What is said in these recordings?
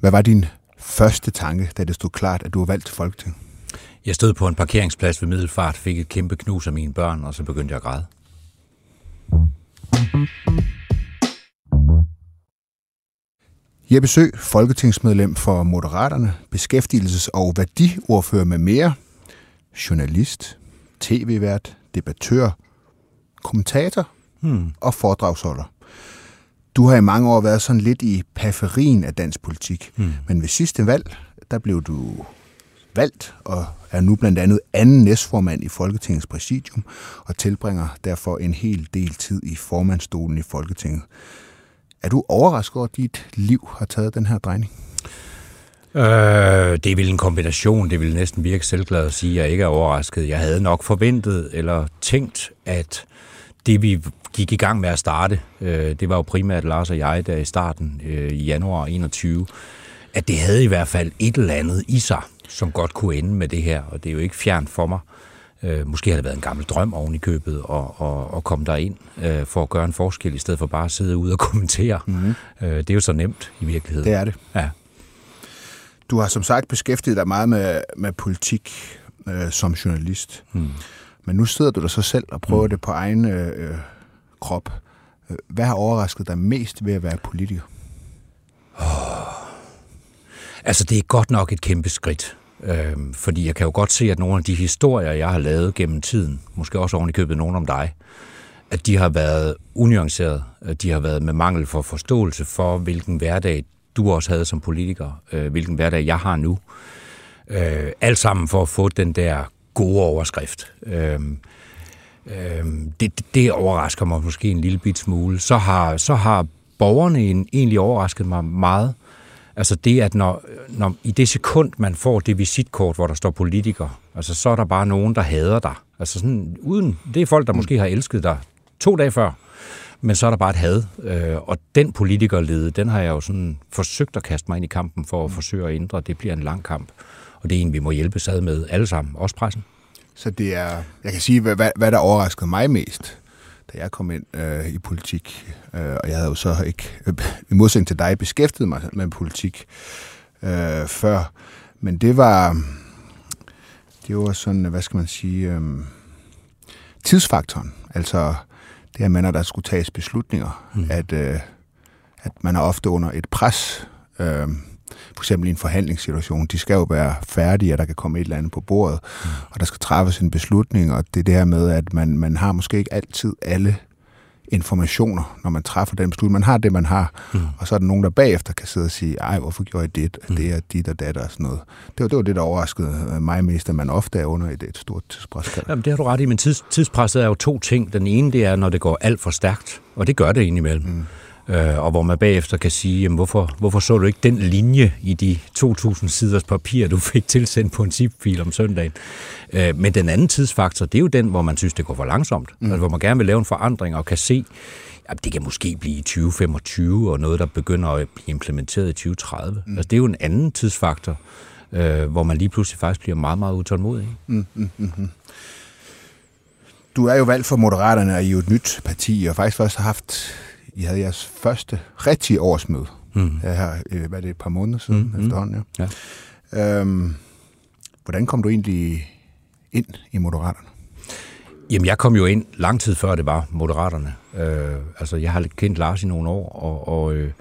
Hvad var din første tanke, da det stod klart, at du var valgt til Folketinget? Jeg stod på en parkeringsplads ved Middelfart, fik et kæmpe knus af mine børn, og så begyndte jeg at græde. Jeppe Sø, folketingsmedlem for Moderaterne, beskæftigelses- og værdiordfører med mere, journalist, tv-vært, debattør, kommentator hmm. og foredragsholder. Du har i mange år været sådan lidt i periferien af dansk politik, hmm. men ved sidste valg, der blev du valgt og er nu blandt andet anden næstformand i Folketingets præsidium og tilbringer derfor en hel del tid i formandstolen i Folketinget. Er du overrasket over, at dit liv har taget den her drejning? Øh, det er vel en kombination. Det vil næsten virke selvglad at sige, at jeg ikke er overrasket. Jeg havde nok forventet eller tænkt, at det vi gik i gang med at starte, øh, det var jo primært Lars og jeg, der i starten øh, i januar 21, at det havde i hvert fald et eller andet i sig, som godt kunne ende med det her, og det er jo ikke fjern for mig. Øh, måske har det været en gammel drøm oven i købet og, og, og komme derind øh, for at gøre en forskel, i stedet for bare at sidde ude og kommentere. Mm-hmm. Øh, det er jo så nemt i virkeligheden. Det er det. Ja. Du har som sagt beskæftiget dig meget med, med politik øh, som journalist. Mm. Men nu sidder du der så selv og prøver mm. det på egen øh, krop. Hvad har overrasket dig mest ved at være politiker? Oh. Altså, det er godt nok et kæmpe skridt. Øhm, fordi jeg kan jo godt se, at nogle af de historier, jeg har lavet gennem tiden, måske også oven i købet nogen om dig, at de har været unuanceret. At de har været med mangel for forståelse for, hvilken hverdag du også havde som politiker, øh, hvilken hverdag jeg har nu. Øh, alt sammen for at få den der gode overskrift. Øh, øh, det, det overrasker mig måske en lille bit smule. Så har, så har borgerne egentlig overrasket mig meget. Altså det, at når, når i det sekund, man får det visitkort, hvor der står politiker, altså så er der bare nogen, der hader dig. Altså sådan, uden, det er folk, der måske har elsket dig to dage før, men så er der bare et had. Øh, og den politikerlede, den har jeg jo sådan forsøgt at kaste mig ind i kampen for at forsøge at ændre. Det bliver en lang kamp, og det er en, vi må hjælpe sad med alle sammen, også pressen. Så det er, jeg kan sige, hvad, hvad der overraskede mig mest, da jeg kom ind øh, i politik, øh, og jeg havde jo så ikke, øh, i modsætning til dig, beskæftiget mig med politik øh, før, men det var, det var sådan, hvad skal man sige, øh, tidsfaktoren. Altså det her med, når der skulle tages beslutninger, mm. at, øh, at man er ofte under et pres, øh, for eksempel i en forhandlingssituation, de skal jo være færdige, og der kan komme et eller andet på bordet, mm. og der skal træffes en beslutning, og det er det her med, at man, man har måske ikke altid alle informationer, når man træffer den beslutning. Man har det, man har, mm. og så er der nogen, der bagefter kan sidde og sige, ej, hvorfor gjorde jeg det, mm. det er dit og dat og sådan noget. Det var, det var det, der overraskede mig mest, at man ofte er under et, et stort tidspres. Jamen, det har du ret i, men tids, tidspresset er jo to ting. Den ene, det er, når det går alt for stærkt, og det gør det indimellem. Mm øh, og hvor man bagefter kan sige, jamen, hvorfor, hvorfor så du ikke den linje i de 2.000 siders papir, du fik tilsendt på en zip-fil om søndagen? Øh, men den anden tidsfaktor, det er jo den, hvor man synes, det går for langsomt, mm. altså, hvor man gerne vil lave en forandring og kan se, at det kan måske blive i 2025, og noget, der begynder at blive implementeret i 2030. Mm. Altså, det er jo en anden tidsfaktor, øh, hvor man lige pludselig faktisk bliver meget, meget utålmodig. Mm, mm, mm, mm. Du er jo valgt for Moderaterne, og I er jo et nyt parti, og faktisk først har haft i havde jeres første rigtige årsmøde. Mm. Her, øh, hvad er det, et par måneder siden mm. efterhånden. Ja. ja. Øhm, hvordan kom du egentlig ind i Moderaterne? Jamen, jeg kom jo ind lang tid før det var Moderaterne. Øh, altså, jeg har kendt Lars i nogle år, og, og øh,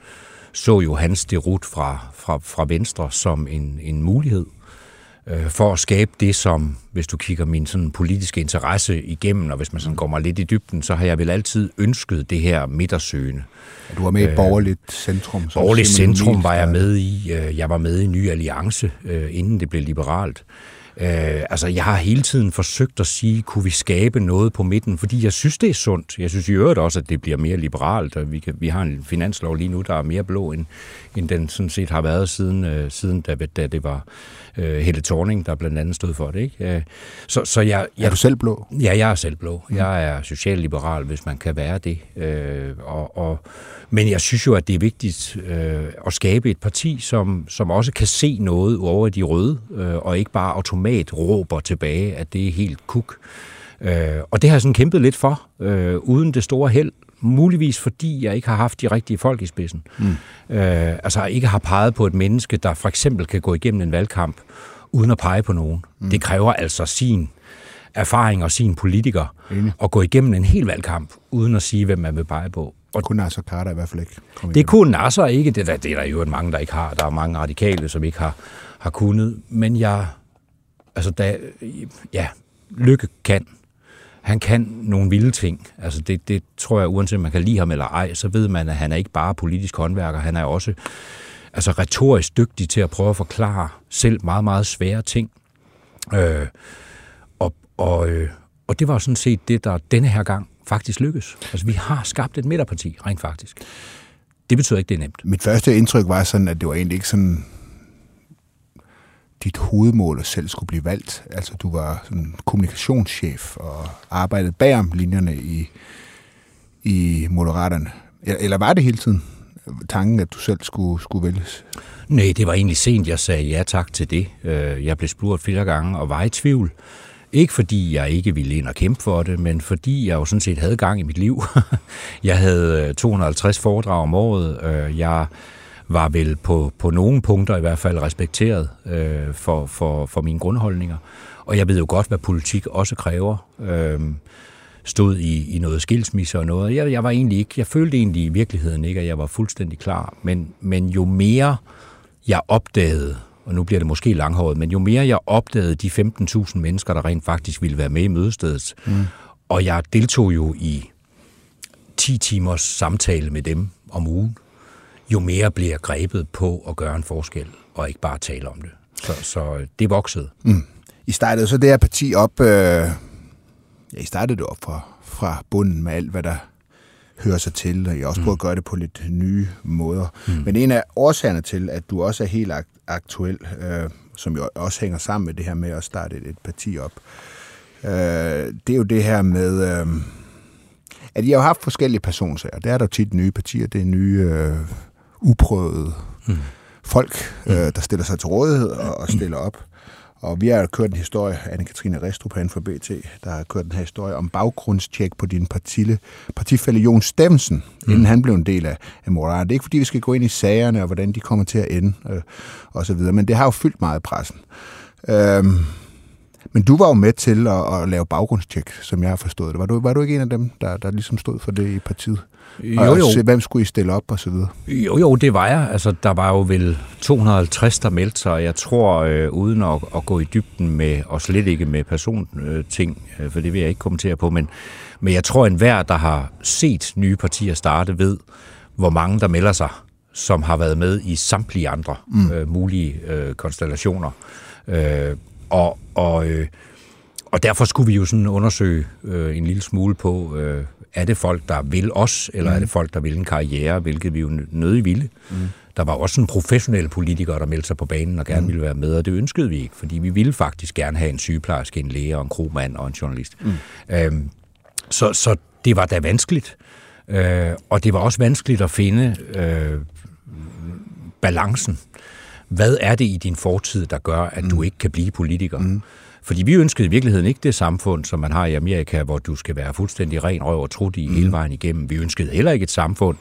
så jo hans derut fra, fra, fra Venstre som en, en mulighed øh, for at skabe det, som, hvis du kigger min sådan politiske interesse igennem, og hvis man sådan går mig lidt i dybden, så har jeg vel altid ønsket det her midtersøgende. Du var med i øh, Borgerligt Centrum. Borgerligt Centrum var jeg med i. Øh, jeg var med i Ny Alliance, øh, inden det blev liberalt. Øh, altså, jeg har hele tiden forsøgt at sige, kunne vi skabe noget på midten, fordi jeg synes, det er sundt. Jeg synes i øvrigt også, at det bliver mere liberalt, og vi, kan, vi har en finanslov lige nu, der er mere blå, end, end den sådan set har været siden, øh, siden da, da det var øh, Helle Thorning, der blandt andet stod for det. Ikke? Øh, så, så jeg, jeg, er du selv blå? Ja, jeg er selv blå. Mm. Jeg er socialliberal, hvis man kan være det. Øh, og, og, men jeg synes jo, at det er vigtigt øh, at skabe et parti, som, som også kan se noget over de røde, øh, og ikke bare automat råber tilbage, at det er helt kuk. Øh, og det har jeg sådan kæmpet lidt for, øh, uden det store held Muligvis fordi jeg ikke har haft de rigtige folk i spidsen. Mm. Øh, altså ikke har peget på et menneske, der for eksempel kan gå igennem en valgkamp uden at pege på nogen. Mm. Det kræver altså sin erfaring og sin politiker Enig. at gå igennem en hel valgkamp uden at sige, hvem man vil pege på. Og kunne Nasser Carter i hvert fald ikke komme Det kunne Nasser ikke. Det, der, det er der jo mange, der ikke har. Der er mange radikale, som ikke har, har kunnet. Men jeg... Altså, da, ja, Lykke kan. Han kan nogle vilde ting. Altså, det, det tror jeg, uanset om man kan lide ham eller ej, så ved man, at han er ikke bare politisk håndværker. Han er også altså, retorisk dygtig til at prøve at forklare selv meget, meget svære ting. Øh, og, og, øh, og det var sådan set det, der denne her gang faktisk lykkes. Altså, vi har skabt et midterparti, rent faktisk. Det betyder ikke, det er nemt. Mit første indtryk var sådan, at det var egentlig ikke sådan dit hovedmål at selv skulle blive valgt. Altså, du var sådan kommunikationschef og arbejdede bagom linjerne i, i Moderaterne. Eller var det hele tiden tanken, at du selv skulle, skulle vælges? Nej, det var egentlig sent, jeg sagde ja tak til det. Øh, jeg blev spurgt flere gange og var i tvivl. Ikke fordi jeg ikke ville ind og kæmpe for det, men fordi jeg jo sådan set havde gang i mit liv. jeg havde øh, 250 foredrag om året. Øh, jeg var vel på, på nogle punkter i hvert fald respekteret øh, for, for, for mine grundholdninger. Og jeg ved jo godt, hvad politik også kræver. Øh, stod i, i noget skilsmisse og noget. Jeg, jeg var egentlig ikke, jeg følte egentlig i virkeligheden ikke, at jeg var fuldstændig klar. Men, men jo mere jeg opdagede, og nu bliver det måske langhåret, men jo mere jeg opdagede de 15.000 mennesker, der rent faktisk ville være med i mødestedet, mm. og jeg deltog jo i 10 timers samtale med dem om ugen, jo mere blev jeg grebet på at gøre en forskel, og ikke bare tale om det. Så, så det voksede. Mm. I startede så det her parti op, øh, ja, I startede det op fra, fra bunden med alt, hvad der hører sig til, og jeg også prøvet mm. at gøre det på lidt nye måder. Mm. Men en af årsagerne til, at du også er helt aktuel, øh, som jo også hænger sammen med det her med at starte et, et parti op, øh, det er jo det her med, øh, at I har haft forskellige personsager. Der er der tit nye partier, det er nye, øh, uprøvede mm. folk, mm. øh, der stiller sig til rådighed og, og stiller op. Og vi har kørt en historie, Anne-Katrine Restrup herinde for BT, der har kørt den her historie om baggrundstjek på din partille, partifælde Jon Stemmensen, mm. inden han blev en del af, af. Det er ikke fordi, vi skal gå ind i sagerne og hvordan de kommer til at ende øh, og så videre, men det har jo fyldt meget i pressen. Øhm, men du var jo med til at, at lave baggrundstjek, som jeg har forstået det. Var du, var du ikke en af dem, der, der ligesom stod for det i partiet? Jo, jo. Og se, hvem skulle I stille op og så videre? Jo, jo, det var jeg. Altså, der var jo vel 250, der meldte sig, jeg tror, øh, uden at, at gå i dybden med, og slet ikke med personting, øh, for det vil jeg ikke kommentere på, men, men jeg tror, at enhver, der har set nye partier starte, ved, hvor mange der melder sig, som har været med i samtlige andre mm. øh, mulige øh, konstellationer. Øh, og, og, øh, og derfor skulle vi jo sådan undersøge øh, en lille smule på, øh, er det folk, der vil os, eller mm. er det folk, der vil en karriere, hvilket vi jo nødig ville. Mm. Der var også en professionelle politikere, der meldte sig på banen og gerne mm. ville være med, og det ønskede vi ikke, fordi vi ville faktisk gerne have en sygeplejerske, en læge, en kromand og en journalist. Mm. Øhm, så, så det var da vanskeligt, øh, og det var også vanskeligt at finde øh, balancen. Hvad er det i din fortid, der gør, at mm. du ikke kan blive politiker? Mm. Fordi vi ønskede i virkeligheden ikke det samfund, som man har i Amerika, hvor du skal være fuldstændig ren røv og trudt i mm. hele vejen igennem. Vi ønskede heller ikke et samfund,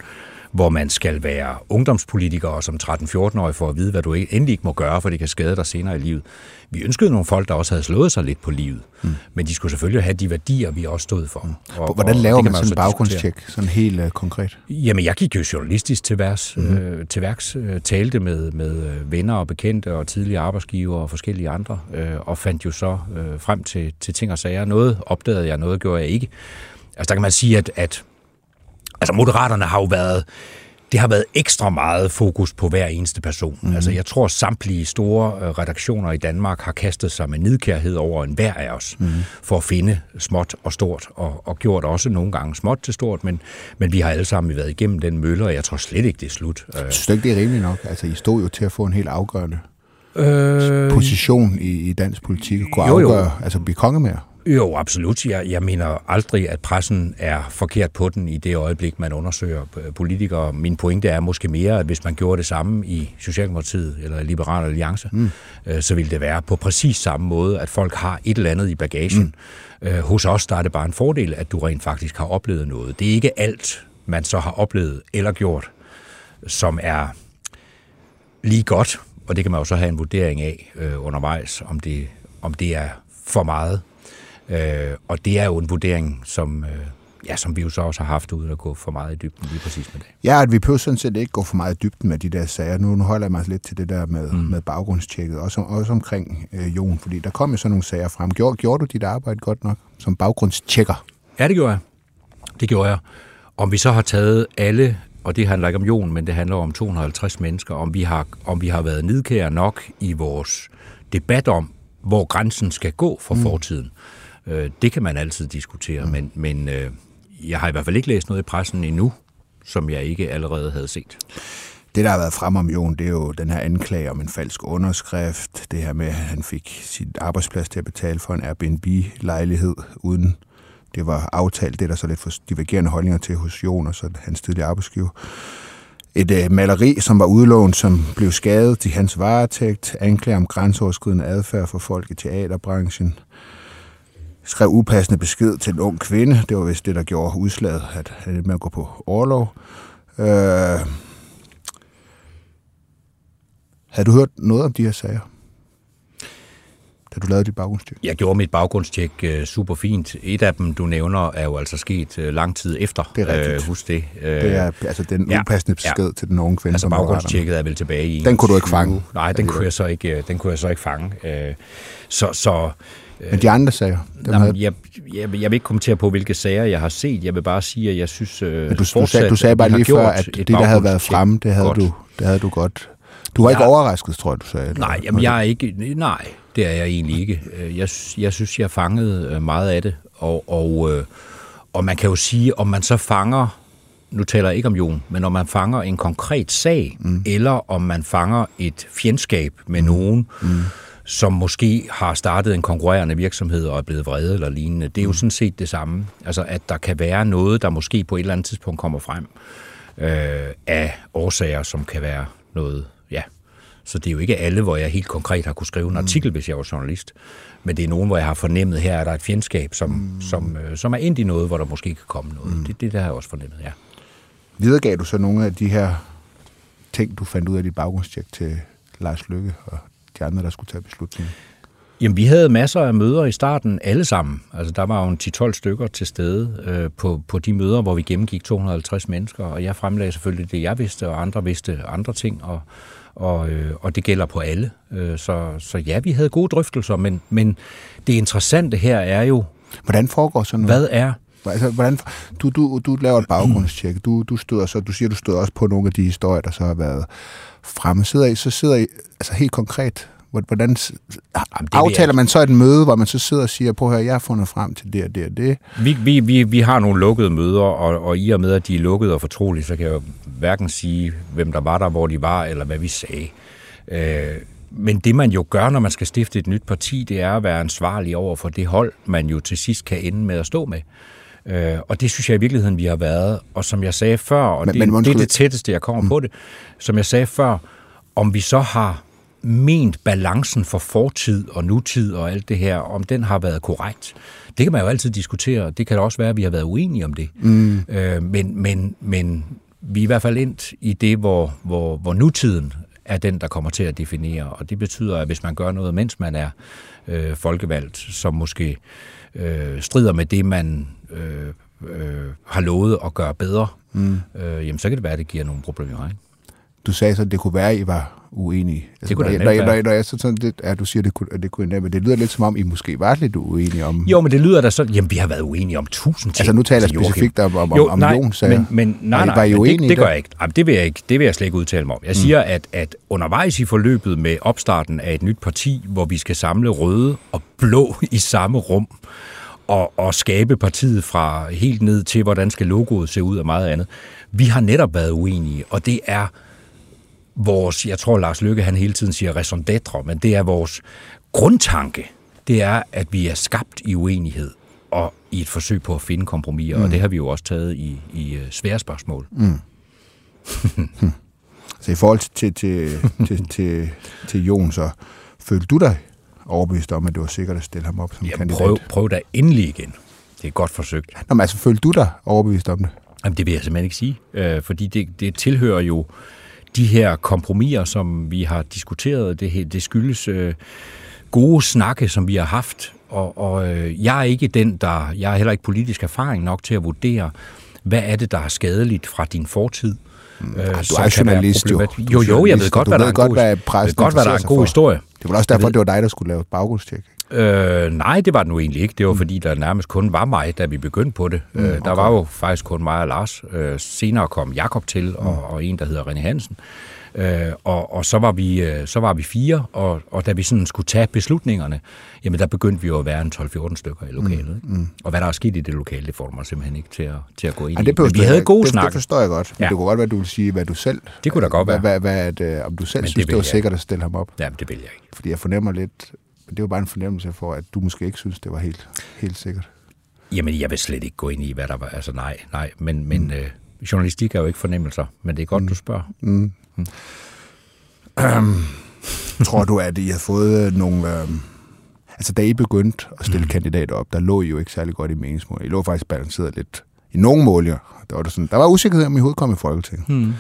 hvor man skal være ungdomspolitiker og som 13-14-årig for at vide, hvad du endelig ikke må gøre, for det kan skade dig senere i livet. Vi ønskede nogle folk, der også havde slået sig lidt på livet, mm. men de skulle selvfølgelig have de værdier, vi også stod for. Og, Hvordan laver man, man sådan en baggrundstjek, sådan helt uh, konkret? Jamen, jeg gik jo journalistisk til, værs, mm. øh, til værks, øh, talte med, med øh, venner og bekendte og tidligere arbejdsgiver og forskellige andre, øh, og fandt jo så øh, frem til, til ting og sager. Noget opdagede jeg, noget gjorde jeg ikke. Altså, der kan man sige, at, at Altså Moderaterne har jo været det har været ekstra meget fokus på hver eneste person. Mm. Altså, jeg tror, samtlige store øh, redaktioner i Danmark har kastet sig med nidkærhed over en hver af os, mm. for at finde småt og stort, og, og gjort også nogle gange småt til stort, men, men vi har alle sammen været igennem den mølle, og jeg tror slet ikke, det er slut. Jeg synes ikke, det er rimeligt nok? Altså, I stod jo til at få en helt afgørende øh... position i, i dansk politik, og kunne jo, afgøre, jo. altså blive kongemager. Jo, absolut. Jeg, jeg mener aldrig, at pressen er forkert på den i det øjeblik, man undersøger politikere. Min pointe er måske mere, at hvis man gjorde det samme i Socialdemokratiet eller Liberal Alliance, mm. øh, så ville det være på præcis samme måde, at folk har et eller andet i bagagen. Mm. Øh, hos os der er det bare en fordel, at du rent faktisk har oplevet noget. Det er ikke alt, man så har oplevet eller gjort, som er lige godt, og det kan man jo så have en vurdering af øh, undervejs, om det, om det er for meget. Øh, og det er jo en vurdering, som, øh, ja, som vi jo så også har haft uden at gå for meget i dybden lige præcis med det. Ja, at vi behøver sådan set ikke gå for meget i dybden med de der sager. Nu, holder jeg mig lidt til det der med, mm. med baggrundstjekket, også, også omkring øh, Jon, fordi der kom jo sådan nogle sager frem. Gjorde, gjorde du dit arbejde godt nok som baggrundstjekker? Ja, det gjorde jeg. Det gjorde jeg. Om vi så har taget alle, og det handler ikke om Jon, men det handler om 250 mennesker, om vi har, om vi har været nidkære nok i vores debat om, hvor grænsen skal gå for mm. fortiden. Øh, det kan man altid diskutere, mm. men, men øh, jeg har i hvert fald ikke læst noget i pressen endnu, som jeg ikke allerede havde set. Det, der har været frem om Jon, det er jo den her anklage om en falsk underskrift. Det her med, at han fik sit arbejdsplads til at betale for en Airbnb-lejlighed, uden det var aftalt. Det er der så lidt for divergerende holdninger til hos Jon og så hans tidligere arbejdsgiver. Et øh, maleri, som var udlånt, som blev skadet i hans varetægt. Anklager om grænseoverskridende adfærd for folk i teaterbranchen skrev upassende besked til en ung kvinde. Det var vist det, der gjorde udslaget, at han med at gå på overlov. Øh, havde du hørt noget om de her sager? Da du lavede dit baggrundstjek? Jeg gjorde mit baggrundstjek uh, super fint. Et af dem, du nævner, er jo altså sket uh, lang tid efter. Det er rigtigt. Uh, husk det. Uh, det er altså den ja, upassende besked ja. til den unge kvinde. Altså baggrundstjekket er vel tilbage i... Den kunne du ikke fange? Nej, den kunne, jeg så ikke, den kunne jeg så ikke fange. Uh, så, så men de andre sager? Dem Jamen, havde... jeg, jeg, jeg vil ikke kommentere på, hvilke sager jeg har set. Jeg vil bare sige, at jeg synes øh, Men du, fortsat, du, sagde, du sagde bare lige før, at det, der havde været fremme, det havde, du, det havde du godt. Du var jeg, ikke overrasket, tror jeg, du sagde. Nej, jamen, jeg er ikke, nej, det er jeg egentlig ikke. Øh, jeg, jeg synes, jeg fangede øh, meget af det. Og, og, øh, og man kan jo sige, om man så fanger nu taler jeg ikke om Jon, men om man fanger en konkret sag, mm. eller om man fanger et fjendskab med mm. nogen, mm som måske har startet en konkurrerende virksomhed og er blevet vrede eller lignende. Det er jo mm. sådan set det samme. Altså, at der kan være noget, der måske på et eller andet tidspunkt kommer frem øh, af årsager, som kan være noget, ja. Så det er jo ikke alle, hvor jeg helt konkret har kunne skrive en mm. artikel, mm. hvis jeg var journalist. Men det er nogen, hvor jeg har fornemmet, her er der et fjendskab, som, mm. som, øh, som er ind i noget, hvor der måske kan komme noget. Mm. Det, det der har jeg også fornemmet, ja. Videregav du så nogle af de her ting, du fandt ud af dit baggrundstjek til Lars Lykke og de andre, der skulle tage beslutningen? Jamen, vi havde masser af møder i starten, alle sammen. Altså, der var jo en 10-12 stykker til stede øh, på, på de møder, hvor vi gennemgik 250 mennesker, og jeg fremlagde selvfølgelig det, jeg vidste, og andre vidste andre ting, og, og, øh, og det gælder på alle. Øh, så, så ja, vi havde gode drøftelser, men, men det interessante her er jo... Hvordan foregår sådan noget? Hvad er Altså, hvordan, du, du, du laver et baggrundstjek. Du, du, støder, så, du siger, du støder også på nogle af de historier, der så har været fremme. Sidder I, så sidder I altså helt konkret Hvordan Jamen, aftaler man så et møde, hvor man så sidder og siger, på her, jeg har fundet frem til det og det og det? Vi, vi, vi, vi har nogle lukkede møder, og, og i og med, at de er lukkede og fortrolige, så kan jeg jo hverken sige, hvem der var der, hvor de var, eller hvad vi sagde. Øh, men det man jo gør, når man skal stifte et nyt parti, det er at være ansvarlig over for det hold, man jo til sidst kan ende med at stå med. Øh, og det synes jeg i virkeligheden, vi har været. Og som jeg sagde før, og men, det, men, det er det tætteste, jeg kommer mm. på det, som jeg sagde før, om vi så har ment balancen for fortid og nutid og alt det her, om den har været korrekt. Det kan man jo altid diskutere. Det kan da også være, at vi har været uenige om det. Mm. Øh, men, men, men vi er i hvert fald ind i det, hvor, hvor, hvor nutiden er den, der kommer til at definere. Og det betyder, at hvis man gør noget, mens man er øh, folkevalgt, som måske øh, strider med det, man øh, øh, har lovet at gøre bedre, mm. øh, jamen så kan det være, at det giver nogle problemer. Ikke? Du sagde så, at det kunne være, at I var uenige. Altså, det kunne når, når, når, når, jeg så sådan lidt, ja, du siger, at det kunne, at det kunne men det lyder lidt som om, I måske var lidt uenige om... Jo, men det lyder da så, jamen vi har været uenige om tusind ting. Altså nu taler jeg specifikt om, om, jo, om nej, Jon, så men, men, nej, nej, var I uenige det, det, gør jeg ikke. Jamen, det vil jeg ikke. Det vil jeg slet ikke udtale mig om. Jeg mm. siger, at, at undervejs i forløbet med opstarten af et nyt parti, hvor vi skal samle røde og blå i samme rum, og, og skabe partiet fra helt ned til, hvordan skal logoet se ud og meget andet. Vi har netop været uenige, og det er vores, jeg tror Lars Lykke han hele tiden siger raison d'être, men det er vores grundtanke, det er, at vi er skabt i uenighed og i et forsøg på at finde kompromiser, mm. og det har vi jo også taget i, i øh, svære spørgsmål. Mm. så i forhold til, til, til, til, til Jon, så følte du dig overbevist om, at det var sikkert at stille ham op som Jamen, kandidat? Prøv, prøv da endelig igen. Det er godt forsøgt. Nå, men altså, følte du dig overbevist om det? Jamen, det vil jeg simpelthen ikke sige, øh, fordi det, det tilhører jo de her kompromiser, som vi har diskuteret. Det, det skyldes øh, gode snakke, som vi har haft, og, og øh, jeg er ikke den, der... Jeg har heller ikke politisk erfaring nok til at vurdere, hvad er det, der er skadeligt fra din fortid. Mm. Øh, du er journalist, jo. Jo, jo, jeg ved godt, hvad der er en god, hvad godt, hvad der er en god historie. Det var også derfor, det var dig, der skulle lave baggrundstjek. Øh, nej, det var det nu egentlig ikke. Det var fordi, der nærmest kun var mig, da vi begyndte på det. Mm, okay. Der var jo faktisk kun mig og Lars. Øh, senere kom Jakob til, og, mm. og en, der hedder René Hansen. Øh, og, og så var vi øh, så var vi fire, og, og da vi sådan skulle tage beslutningerne, jamen der begyndte vi jo at være en 12-14 stykker i lokalet. Mm, mm. Og hvad der er sket i det lokale, det får mig simpelthen ikke til at, til at gå ind ja, det i. Men vi havde gode snak. Det forstår jeg godt. Ja. Det kunne godt være, du vil sige, hvad du selv... Det kunne da godt være. Hvad, hvad, hvad, om du selv Men synes, det, det var sikkert at stille ham op. Ja, det vil jeg ikke. Fordi jeg fornemmer lidt... Det var bare en fornemmelse for, at du måske ikke synes, det var helt, helt sikkert. Jamen, jeg vil slet ikke gå ind i, hvad der var. Altså, nej, nej. Men, men mm. øh, journalistik er jo ikke fornemmelser. Men det er godt, mm. du spørger. Mm. Mm. Um, tror du, at I har fået øh, nogle... Um, altså, da I begyndte at stille mm. kandidater op, der lå I jo ikke særlig godt i meningsmål. I lå faktisk balanceret lidt i nogle målinger. Der var, der sådan, der var usikkerhed om, I hovedet kom i Folketinget. Mm.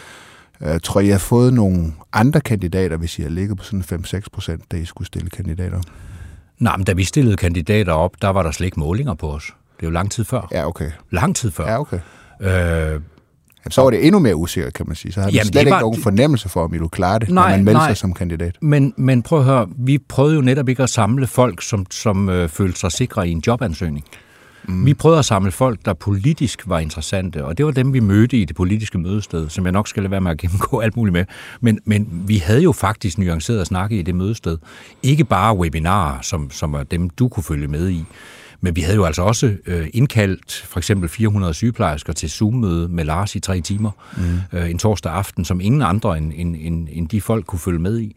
Uh, tror I har fået nogle andre kandidater, hvis I har ligget på sådan 5-6 procent, da I skulle stille kandidater? Nej, men da vi stillede kandidater op, der var der slet ikke målinger på os. Det er jo lang tid før. Ja, okay. Lang tid før. Ja, okay. Øh, så var det endnu mere usikkert, kan man sige. Så har du slet var... ikke nogen fornemmelse for, om I du klarer det, nej, når man melder nej. sig som kandidat. Men, men prøv at høre, vi prøvede jo netop ikke at samle folk, som, som øh, følte sig sikre i en jobansøgning. Mm. Vi prøvede at samle folk, der politisk var interessante, og det var dem, vi mødte i det politiske mødested, som jeg nok skal lade være med at gennemgå alt muligt med. Men, men vi havde jo faktisk nuanceret at snakke i det mødested. Ikke bare webinarer, som, som er dem, du kunne følge med i. Men vi havde jo altså også øh, indkaldt for eksempel 400 sygeplejersker til Zoom-møde med Lars i tre timer mm. øh, en torsdag aften, som ingen andre end, end, end, end de folk kunne følge med i.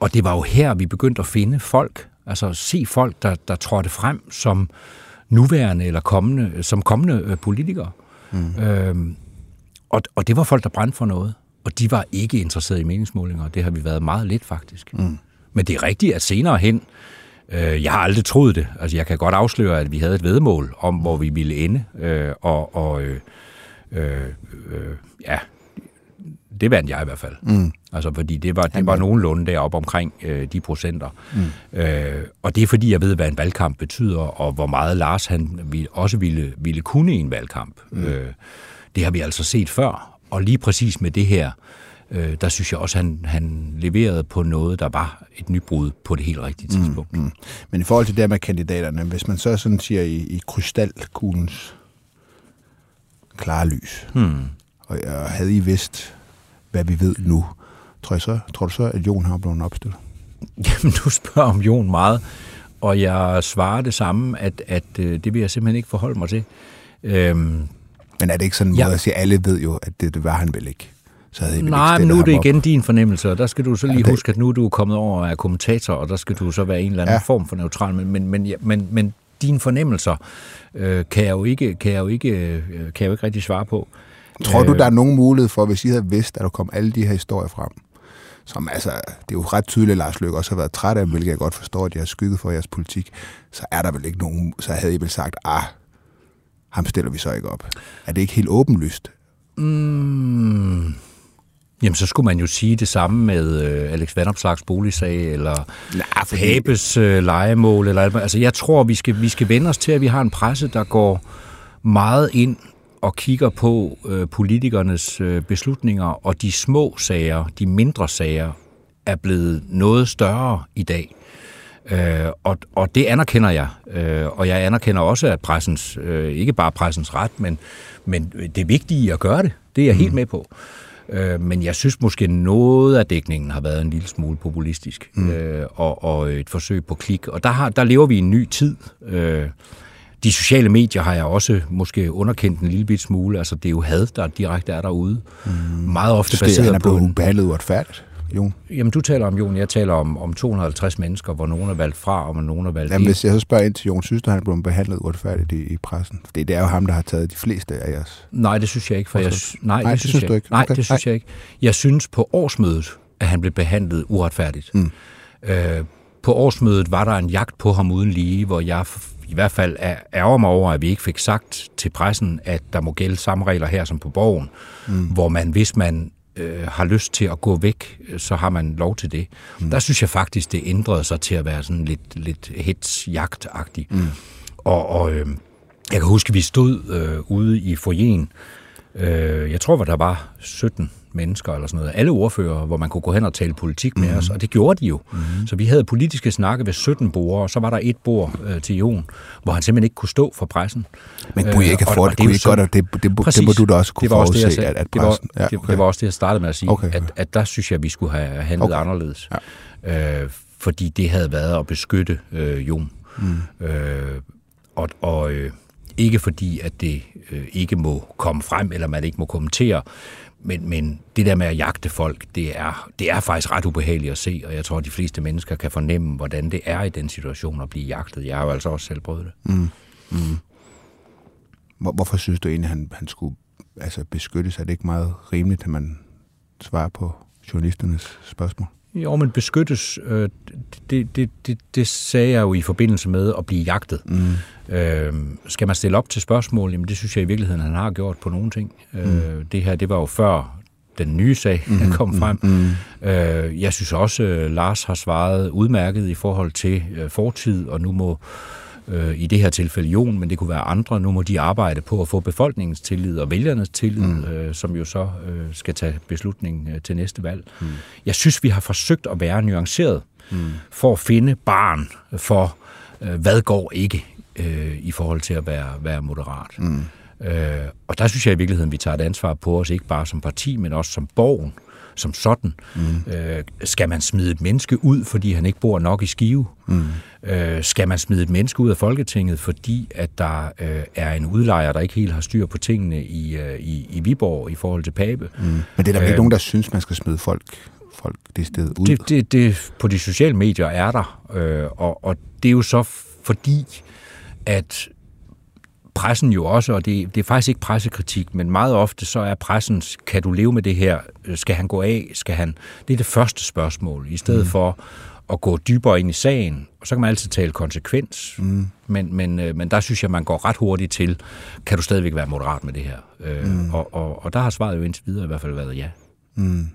Og det var jo her, vi begyndte at finde folk, altså se folk, der, der trådte frem som nuværende eller kommende, som kommende øh, politikere. Mm. Øhm, og, og det var folk, der brændte for noget. Og de var ikke interesserede i meningsmålinger, det har vi været meget lidt faktisk. Mm. Men det er rigtigt, at senere hen, Øh, jeg har aldrig troet det. Altså, jeg kan godt afsløre, at vi havde et vedmål om, hvor vi ville ende. Øh, og og øh, øh, øh, ja, det vandt jeg i hvert fald. Mm. Altså, fordi det var, det var nogenlunde deroppe omkring øh, de procenter. Mm. Øh, og det er fordi, jeg ved, hvad en valgkamp betyder, og hvor meget Lars han vil, også ville, ville kunne i en valgkamp. Mm. Øh, det har vi altså set før. Og lige præcis med det her, øh, der synes jeg også, han, han leverede på noget, der var et nybrud på det helt rigtige mm, tidspunkt. Mm, mm. Men i forhold til det med kandidaterne, hvis man så sådan siger i, i krystalkuglens klare lys, hmm. og jeg havde I vidst, hvad vi ved nu, tror, jeg så, tror du så, at Jon har blevet opstillet? Jamen, du spørger om Jon meget, og jeg svarer det samme, at, at øh, det vil jeg simpelthen ikke forholde mig til. Øhm, men er det ikke sådan en måde ja. at sige, at alle ved jo, at det, det var han vel ikke? Så havde jeg Nej, men nu er det igen op. din fornemmelse, og der skal du så lige ja, det... huske, at nu er du kommet over af kommentator, og der skal du så være en eller anden ja. form for neutral, men, men, men, men, men dine fornemmelser øh, kan, jeg jo ikke, kan, jeg jo ikke, øh, kan jeg jo ikke rigtig svare på. Tror du, øh, der er nogen mulighed for, hvis I havde vidst, at der kom alle de her historier frem, som altså, det er jo ret tydeligt, at Lars Løkke også har været træt af, hvilket jeg godt forstår, at jeg har skygget for jeres politik, så er der vel ikke nogen, så havde I vel sagt, ah, ham stiller vi så ikke op. Er det ikke helt åbenlyst? Mm, Jamen, så skulle man jo sige det samme med øh, Alex Vandopslags boligsag, eller Nej, fordi... Pabes øh, legemål. Eller, altså, jeg tror, vi skal, vi skal vende os til, at vi har en presse, der går meget ind og kigger på øh, politikernes øh, beslutninger, og de små sager, de mindre sager, er blevet noget større i dag. Øh, og, og det anerkender jeg. Øh, og jeg anerkender også, at pressens, øh, ikke bare pressens ret, men, men det vigtige at gøre det. Det er jeg mm. helt med på. Øh, men jeg synes måske noget af dækningen har været en lille smule populistisk, mm. øh, og, og et forsøg på klik. Og der, har, der lever vi i en ny tid. Øh, de sociale medier har jeg også måske underkendt en lille bit smule. Altså, det er jo had, der direkte er derude. Mm. Meget ofte baseret det, på... Det er behandlet uretfærdigt. Jon? Jamen, du taler om Jon, jeg taler om, om 250 mennesker, hvor nogen er valgt fra, og hvor nogen er valgt Jamen, hvis jeg så spørger ind til Jon, synes du, han blevet behandlet uretfærdigt i, i pressen? For det er jo ham, der har taget de fleste af jeres. Nej, det synes jeg ikke. For jeg, nej, nej, det, synes, synes jeg, du ikke? Nej, okay. det synes nej. jeg ikke. Jeg synes på årsmødet, at han blev behandlet uretfærdigt. Mm. Øh, på årsmødet var der en jagt på ham uden lige, hvor jeg i hvert fald ærger mig over, at vi ikke fik sagt til pressen, at der må gælde samme regler her som på borgen, mm. hvor man, hvis man øh, har lyst til at gå væk, så har man lov til det. Mm. Der synes jeg faktisk, det ændrede sig til at være sådan lidt, lidt hetsjagtagtigt. Mm. Og, og øh, jeg kan huske, at vi stod øh, ude i foyeren, øh, jeg tror, der var 17 mennesker eller sådan noget, alle ordfører, hvor man kunne gå hen og tale politik med mm. os, og det gjorde de jo. Mm. Så vi havde politiske snakke ved 17 bord, og så var der et bord øh, til Jon, hvor han simpeltsen ikke kunne stå for pressen. Men kunne I ikke have fået det? Kunne I godt, det, det, det, præcis, det må du da også kunne det var også forudse, det, at, at pressen... Det var, ja, okay. det, det var også det, jeg startede med at sige, okay. at, at der synes jeg, at vi skulle have handlet okay. anderledes. Ja. Øh, fordi det havde været at beskytte øh, Jon. Mm. Øh, og og øh, ikke fordi, at det øh, ikke må komme frem, eller man ikke må kommentere, men, men det der med at jagte folk, det er, det er faktisk ret ubehageligt at se, og jeg tror, at de fleste mennesker kan fornemme, hvordan det er i den situation at blive jagtet. Jeg har jo altså også selv prøvet det. Mm. Mm. Hvorfor synes du egentlig, at han, han skulle altså beskyttes? Er det ikke meget rimeligt, at man svarer på journalisternes spørgsmål? Jo, men beskyttes, øh, det, det, det, det sagde jeg jo i forbindelse med at blive jagtet. Mm. Øh, skal man stille op til spørgsmål? Jamen det synes jeg i virkeligheden, han har gjort på nogle ting. Øh, mm. Øh, det her, det var jo før den nye sag mm. kom frem. Mm. Øh, jeg synes også, at Lars har svaret udmærket i forhold til øh, fortid, og nu må øh, i det her tilfælde Jon, men det kunne være andre. Nu må de arbejde på at få befolkningens tillid og vælgernes tillid, mm. øh, som jo så øh, skal tage beslutningen øh, til næste valg. Mm. Jeg synes, vi har forsøgt at være nuanceret mm. for at finde barn for, øh, hvad går ikke øh, i forhold til at være, være moderat. Mm. Øh, og der synes jeg i virkeligheden, vi tager et ansvar på os, ikke bare som parti, men også som borgen som sådan. Mm. Øh, skal man smide et menneske ud, fordi han ikke bor nok i Skive? Mm. Øh, skal man smide et menneske ud af Folketinget, fordi at der øh, er en udlejer, der ikke helt har styr på tingene i, øh, i, i Viborg i forhold til Pape? Mm. Men det er der øh, ikke nogen, der synes, man skal smide folk folk det sted ud? Det, det, det, på de sociale medier er der, øh, og, og det er jo så fordi, at pressen jo også, og det, det er faktisk ikke pressekritik, men meget ofte så er pressens, kan du leve med det her? Skal han gå af? Skal han? Det er det første spørgsmål, i stedet mm. for at gå dybere ind i sagen. Og så kan man altid tale konsekvens, mm. men, men, øh, men der synes jeg, man går ret hurtigt til, kan du stadigvæk være moderat med det her? Øh, mm. og, og, og der har svaret jo indtil videre i hvert fald været ja. Mm.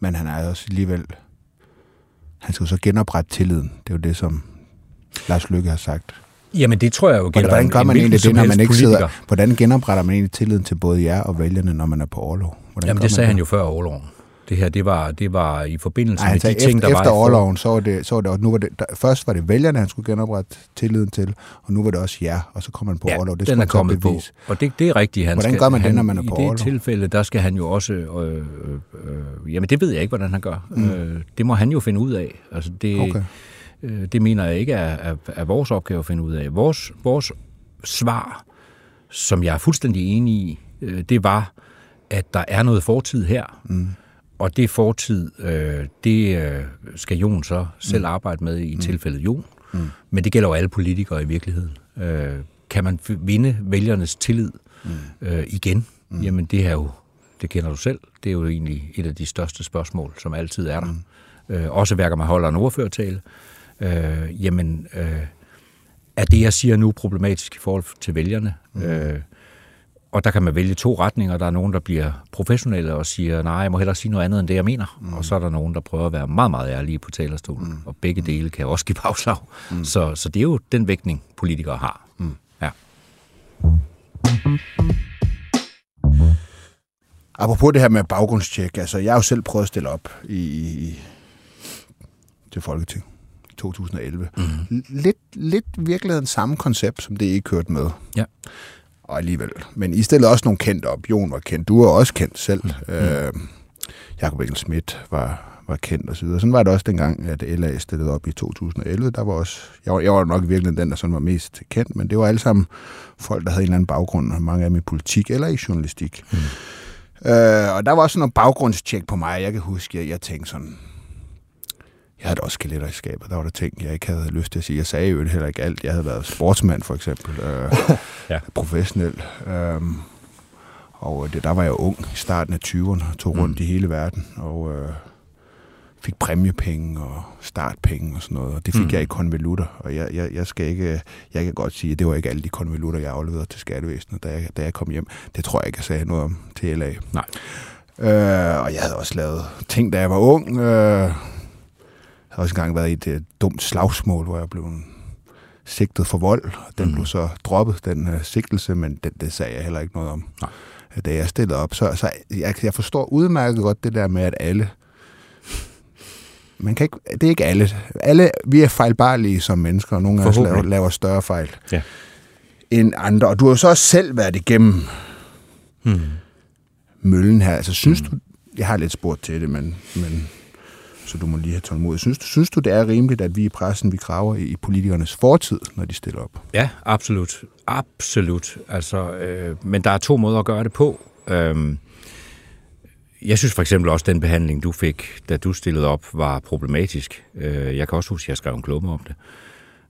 Men han er også alligevel... Han skal jo så genoprette tilliden. Det er jo det, som Lars Lykke har sagt. Jamen det tror jeg jo gælder Hvordan gør man egentlig det, når man ikke sidder... Hvordan genopretter man egentlig tilliden til både jer og vælgerne, når man er på overlov? Hvordan Jamen det sagde det? han jo før overloven. Det her, det var, det var i forbindelse Ej, med de ting, der efter, var... Efter overloven, så var det, så var det, nu var det, der, først var det vælgerne, han skulle genoprette tilliden til, og nu var det også jer, og så kom man på ja, overlov. Det den er kommet på, og det, det er rigtigt. Han hvordan skal, gør man det, når man er på overlov? I det tilfælde, der skal han jo også... Øh, øh, øh, jamen det ved jeg ikke, hvordan han gør. Mm. Øh, det må han jo finde ud af. Altså det, okay. Øh, det mener jeg ikke er, er, er vores opgave at finde ud af. Vores, vores svar, som jeg er fuldstændig enig i, øh, det var, at der er noget fortid her. Mm. Og det fortid, øh, det skal Jon så selv mm. arbejde med i mm. tilfældet Jon. Mm. Men det gælder jo alle politikere i virkeligheden. kan man vinde vælgernes tillid mm. igen? Mm. Jamen det er jo, det kender du selv, det er jo egentlig et af de største spørgsmål, som altid er der. Mm. også værker man holder en ordførertale øh, jamen, øh, er det, jeg siger nu, problematisk i forhold til vælgerne? Mm. Øh, og der kan man vælge to retninger. Der er nogen, der bliver professionelle og siger, nej, jeg må hellere sige noget andet end det, jeg mener. Mm. Og så er der nogen, der prøver at være meget, meget ærlige på talerstolen. Mm. Og begge mm. dele kan også give bagslag. Mm. Så, så det er jo den vægtning, politikere har. Mm. Ja. Apropos det her med baggrundstjek, altså jeg har jo selv prøvet at stille op i, i til Folketing. 2011. Mm. Lidt, lidt virkeligheden samme koncept, som det I kørte med. Ja. Og alligevel. Men I stillede også nogle kendt op. Jon var kendt. Du er også kendt selv. Mm. Øh, Jakob Engel Schmidt var, var kendt osv. Sådan var det også dengang, at LA stillede op i 2011. Der var også, jeg, var, jeg var nok virkelig den, der sådan var mest kendt, men det var alle sammen folk, der havde en eller anden baggrund, mange af dem i politik eller i journalistik. Mm. Øh, og der var også noget baggrundstjek på mig. Jeg kan huske, jeg, jeg tænkte sådan, jeg havde også skeletter i skabet. Der var der ting, jeg ikke havde lyst til at sige. Jeg sagde jo heller ikke alt. Jeg havde været sportsmand, for eksempel. Øh, ja. Professionel. Øh, og det, der var jeg ung i starten af 20'erne, tog rundt mm. i hele verden. Og øh, fik præmiepenge og startpenge og sådan noget, og det fik mm. jeg i konvolutter, og jeg, jeg, jeg skal ikke, jeg kan godt sige, at det var ikke alle de konvolutter, jeg afleverede til skattevæsenet, da jeg, da jeg kom hjem. Det tror jeg ikke, jeg sagde noget om til LA. Nej. Øh, og jeg havde også lavet ting, da jeg var ung. Øh, jeg havde også engang været i et uh, dumt slagsmål, hvor jeg blev sigtet for vold. Den mm. blev så droppet, den uh, sigtelse, men det, det sagde jeg heller ikke noget om. Nej. Da jeg stillede op, så, så jeg, jeg forstår udmærket godt det der med, at alle man kan ikke, det er ikke alle. alle. Vi er fejlbarlige som mennesker, og nogle af os laver, laver større fejl ja. end andre. Og du har jo så også selv været igennem hmm. møllen her. Altså, synes hmm. du, jeg har lidt spurgt til det, men, men så du må lige have tålmodighed. Synes, synes du, det er rimeligt, at vi i pressen, vi graver i politikernes fortid, når de stiller op? Ja, absolut. Absolut. Altså, øh, men der er to måder at gøre det på. Øh, jeg synes for eksempel også, at den behandling, du fik, da du stillede op, var problematisk. Øh, jeg kan også huske, at jeg skrev en klumme om det.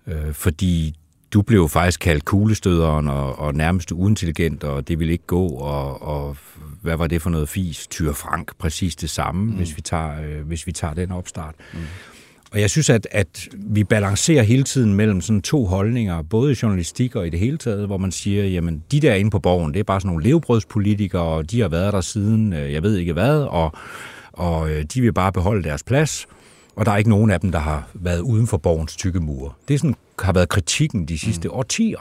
Øh, fordi du blev faktisk kaldt kuglestøderen og, og nærmest uintelligent, og det ville ikke gå, og, og hvad var det for noget fis? Tyr Frank, præcis det samme, mm. hvis, vi tager, øh, hvis vi tager den opstart. Mm. Og jeg synes, at, at vi balancerer hele tiden mellem sådan to holdninger, både i journalistik og i det hele taget, hvor man siger, jamen de der inde på borgen, det er bare sådan nogle levebrødspolitikere, og de har været der siden, øh, jeg ved ikke hvad, og, og øh, de vil bare beholde deres plads, og der er ikke nogen af dem, der har været uden for borgens tykke mure. Det sådan, har været kritikken de sidste mm. årtier.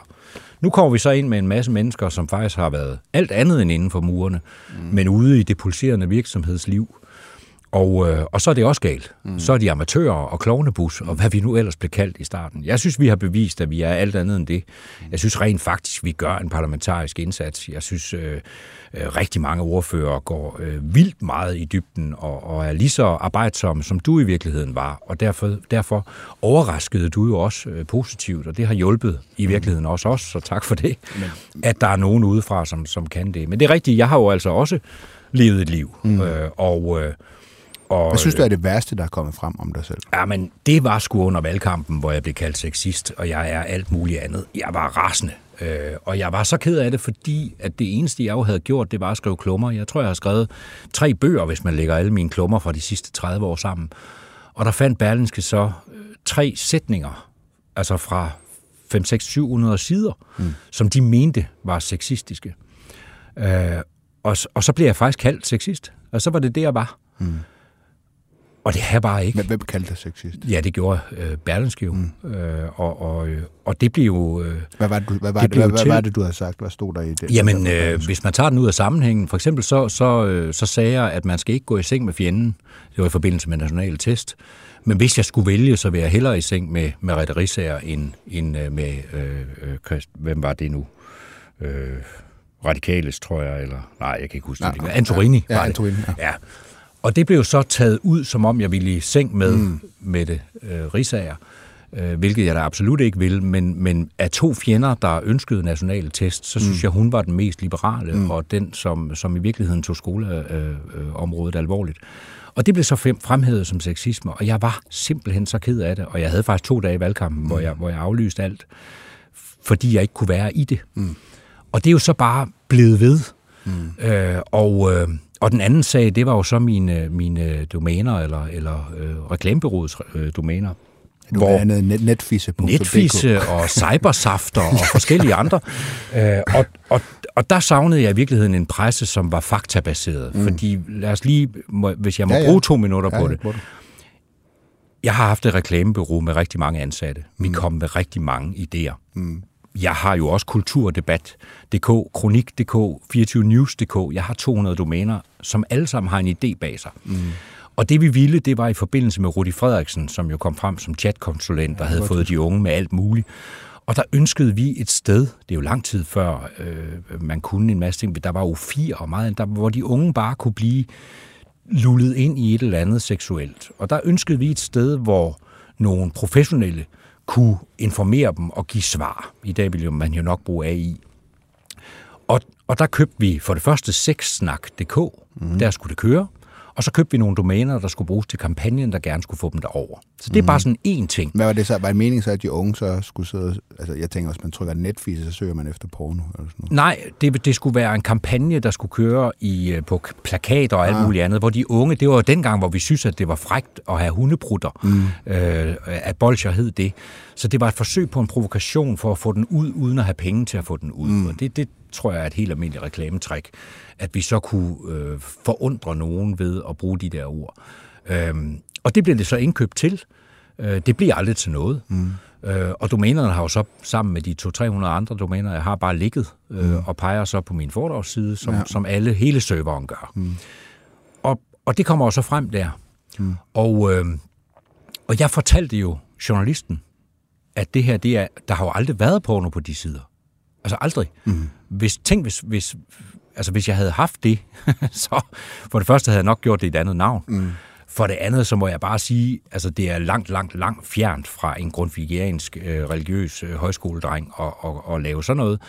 Nu kommer vi så ind med en masse mennesker, som faktisk har været alt andet end inden for murene, mm. men ude i det pulserende virksomhedsliv, og, øh, og så er det også galt. Mm. Så er de amatører og klovnebus, og hvad vi nu ellers blev kaldt i starten. Jeg synes, vi har bevist, at vi er alt andet end det. Jeg synes rent faktisk, vi gør en parlamentarisk indsats. Jeg synes, øh, øh, rigtig mange ordfører går øh, vildt meget i dybden og, og er lige så arbejdsomme, som du i virkeligheden var. Og derfor, derfor overraskede du jo også øh, positivt, og det har hjulpet i mm. virkeligheden mm. også os, så tak for det, Men. at der er nogen udefra, som, som kan det. Men det er rigtigt, jeg har jo altså også levet et liv, mm. øh, og... Øh, og, Hvad synes du er det værste, der er kommet frem om dig selv? Ja, men det var sgu under valgkampen, hvor jeg blev kaldt sexist, og jeg er alt muligt andet. Jeg var rasende. Øh, og jeg var så ked af det, fordi at det eneste, jeg jo havde gjort, det var at skrive klummer. Jeg tror, jeg har skrevet tre bøger, hvis man lægger alle mine klummer fra de sidste 30 år sammen. Og der fandt Berlinske så øh, tre sætninger, altså fra 5, 6, 700 sider, mm. som de mente var sexistiske. Øh, og, og så blev jeg faktisk kaldt sexist. Og så var det det, jeg var. Mm. Og det er bare ikke. Men hvem kaldte det sexist? Ja, det gjorde øh, Berlinske jo. Mm. Øh, og, og, øh, og det blev jo... Øh, hvad var det, hvad var det, det, hvad, hvad var det, du havde sagt? Hvad stod der i det? Jamen, øh, hvis man tager den ud af sammenhængen, for eksempel så, så, øh, så sagde jeg, at man skal ikke gå i seng med fjenden. Det var i forbindelse med nationale test. Men hvis jeg skulle vælge, så ville jeg hellere i seng med, med Rette Rissager end, end øh, med... Øh, øh, hvem var det nu? Øh, Radikales, tror jeg, eller... Nej, jeg kan ikke huske det. Antorini ja, ja, Antorini, ja. ja. Og det blev så taget ud, som om jeg ville i seng med mm. Mette øh, Risager, øh, hvilket jeg da absolut ikke vil, men, men af to fjender, der ønskede nationale test, så synes mm. jeg, hun var den mest liberale, mm. og den, som, som i virkeligheden tog skoleområdet øh, øh, alvorligt. Og det blev så fremhævet som sexisme, og jeg var simpelthen så ked af det, og jeg havde faktisk to dage i valgkampen, mm. hvor, jeg, hvor jeg aflyste alt, fordi jeg ikke kunne være i det. Mm. Og det er jo så bare blevet ved. Mm. Øh, og... Øh, og den anden sag, det var jo så mine, mine domæner, eller, eller øh, reklamebyråets øh, domæner. Du hvor net, netfisse. Netfisse og cybersafter og forskellige andre. Øh, og, og, og der savnede jeg i virkeligheden en presse, som var faktabaseret. Mm. Fordi lad os lige, må, hvis jeg må ja, ja. bruge to minutter ja, på det. Jeg har haft et reklamebyrå med rigtig mange ansatte. Vi mm. kom med rigtig mange idéer. Mm jeg har jo også kulturdebat.dk, kronik.dk, 24news.dk. Jeg har 200 domæner, som alle sammen har en idé bag sig. Mm. Og det vi ville, det var i forbindelse med Rudi Frederiksen, som jo kom frem som chatkonsulent, der ja, havde fået de unge med alt muligt. Og der ønskede vi et sted, det er jo lang tid før øh, man kunne en masse ting, der var jo fire og meget, der, hvor de unge bare kunne blive lullet ind i et eller andet seksuelt. Og der ønskede vi et sted, hvor nogle professionelle kunne informere dem og give svar. I dag vil man jo nok bruge AI. Og, og der købte vi for det første sexsnak.dk, mm. der skulle det køre. Og så købte vi nogle domæner, der skulle bruges til kampagnen, der gerne skulle få dem derover. Så det er mm. bare sådan én ting. Hvad var det så? Var det meningen så, at de unge så skulle sidde... Altså, jeg tænker, hvis man trykker Netflix, så søger man efter porno eller sådan noget. Nej, det, det skulle være en kampagne, der skulle køre i, øh, på plakater og alt ah. muligt andet, hvor de unge, det var jo dengang, hvor vi synes, at det var frægt at have hundeprutter, mm. øh, at bolcher hed det. Så det var et forsøg på en provokation for at få den ud, uden at have penge til at få den ud. Mm. Og det, det tror jeg er et helt almindeligt reklametræk, at vi så kunne øh, forundre nogen ved at bruge de der ord. Øhm, og det bliver det så indkøbt til. Øh, det bliver aldrig til noget. Mm. Øh, og domænerne har jo så sammen med de 200-300 andre domæner, jeg har bare ligget øh, mm. og peger så på min foredragsside, som, ja. som alle, hele serveren gør. Mm. Og, og det kommer jo så frem der. Mm. Og, øh, og jeg fortalte jo journalisten, at det her, det er, der har jo aldrig været porno på de sider. Altså aldrig. Mm. Hvis, tænk, hvis, hvis, altså, hvis jeg havde haft det, så for det første havde jeg nok gjort det i et andet navn. Mm. For det andet, så må jeg bare sige, altså det er langt, langt, langt fjernt fra en grundvigiansk øh, religiøs øh, højskoledreng at, at, at, at lave sådan noget.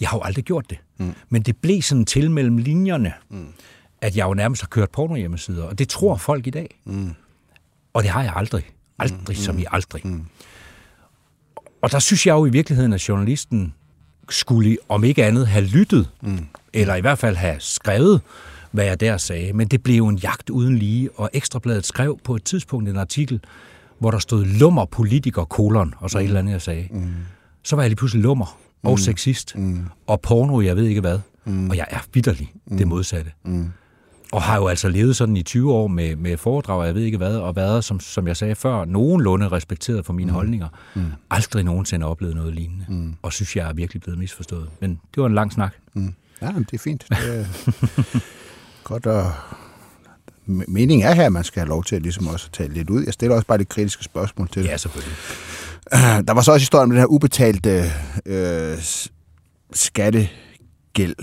Jeg har jo aldrig gjort det. Mm. Men det blev sådan til mellem linjerne, mm. at jeg jo nærmest har kørt porno hjemmesider, og det tror folk i dag. Mm. Og det har jeg aldrig. Aldrig mm. som i aldrig. Mm. Og der synes jeg jo i virkeligheden, at journalisten skulle, om ikke andet, have lyttet, mm. eller i hvert fald have skrevet, hvad jeg der sagde. Men det blev en jagt uden lige, og Ekstrabladet skrev på et tidspunkt en artikel, hvor der stod lummer politiker kolon, og så mm. et eller andet, jeg sagde. Mm. Så var jeg lige pludselig lummer og mm. sexist, mm. og porno, jeg ved ikke hvad. Mm. Og jeg er vidderlig mm. det modsatte. Mm. Og har jo altså levet sådan i 20 år med, med foredrag, jeg ved ikke hvad, og været, som, som jeg sagde før, nogenlunde respekteret for mine mm. holdninger. Mm. Aldrig nogensinde oplevet noget lignende. Mm. Og synes, jeg er virkelig blevet misforstået. Men det var en lang snak. Mm. Ja, men det er fint. Det er godt at... Meningen er her, at man skal have lov til at ligesom også tale lidt ud. Jeg stiller også bare de kritiske spørgsmål til Ja, selvfølgelig. Der var så også historien med den her ubetalte øh, skattegæld